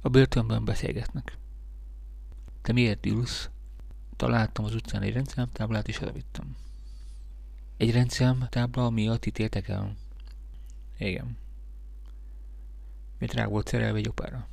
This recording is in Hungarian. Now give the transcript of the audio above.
A börtönben beszélgetnek. Te miért ülsz? Találtam az utcán egy rendszámtáblát, és odavittem. Egy rendszámtábla miatt ítéltek el? Igen. Miért rá volt szerelve egy opára?